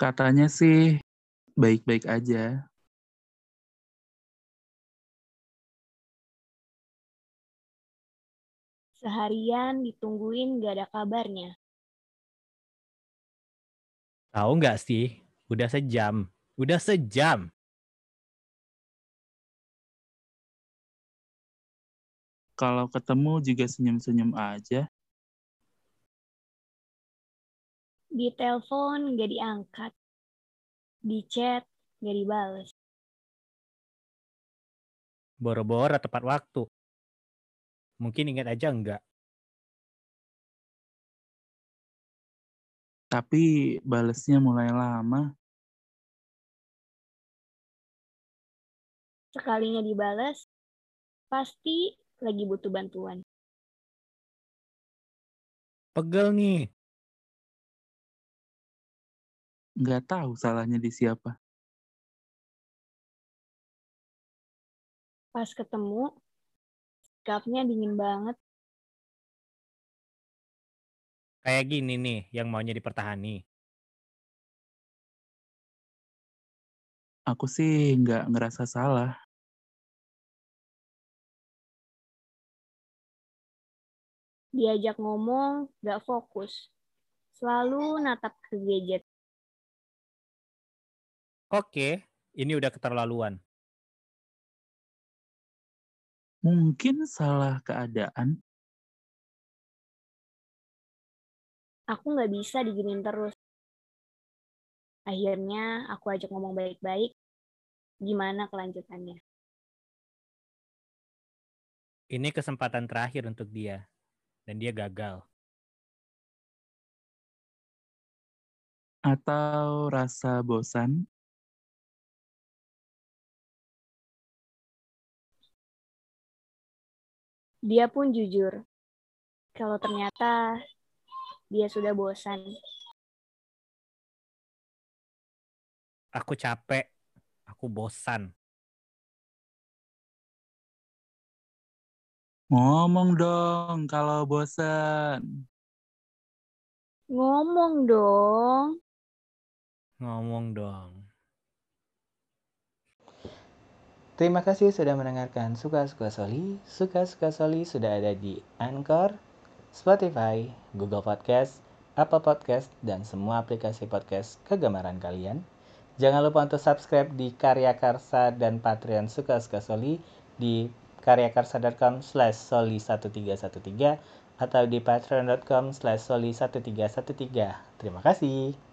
Katanya sih baik-baik aja. Seharian ditungguin gak ada kabarnya. Tahu nggak sih? Udah sejam. Udah sejam. Kalau ketemu juga senyum-senyum aja. Di telepon gak diangkat. Di chat gak dibales. Boro-boro tepat waktu. Mungkin ingat aja enggak. Tapi balesnya mulai lama. Sekalinya dibales, pasti lagi butuh bantuan. Pegel nih. Nggak tahu salahnya di siapa. Pas ketemu, sikapnya dingin banget. Kayak gini nih yang maunya dipertahani. Aku sih nggak ngerasa salah. Diajak ngomong, gak fokus. Selalu natap ke gadget. Oke, ini udah keterlaluan. Mungkin salah keadaan. Aku gak bisa diginin terus. Akhirnya aku ajak ngomong baik-baik. Gimana kelanjutannya? Ini kesempatan terakhir untuk dia. Dan dia gagal. Atau rasa bosan. Dia pun jujur. Kalau ternyata dia sudah bosan. Aku capek. Aku bosan. Ngomong dong kalau bosan. Ngomong dong. Ngomong dong. Terima kasih sudah mendengarkan Suka-Suka Soli. Suka-Suka Soli sudah ada di Anchor, Spotify, Google Podcast, Apple Podcast, dan semua aplikasi podcast kegemaran kalian. Jangan lupa untuk subscribe di Karya Karsa dan Patreon Suka-Suka Soli di karyakarsa.com slash soli1313 atau di patreon.com slash soli1313. Terima kasih.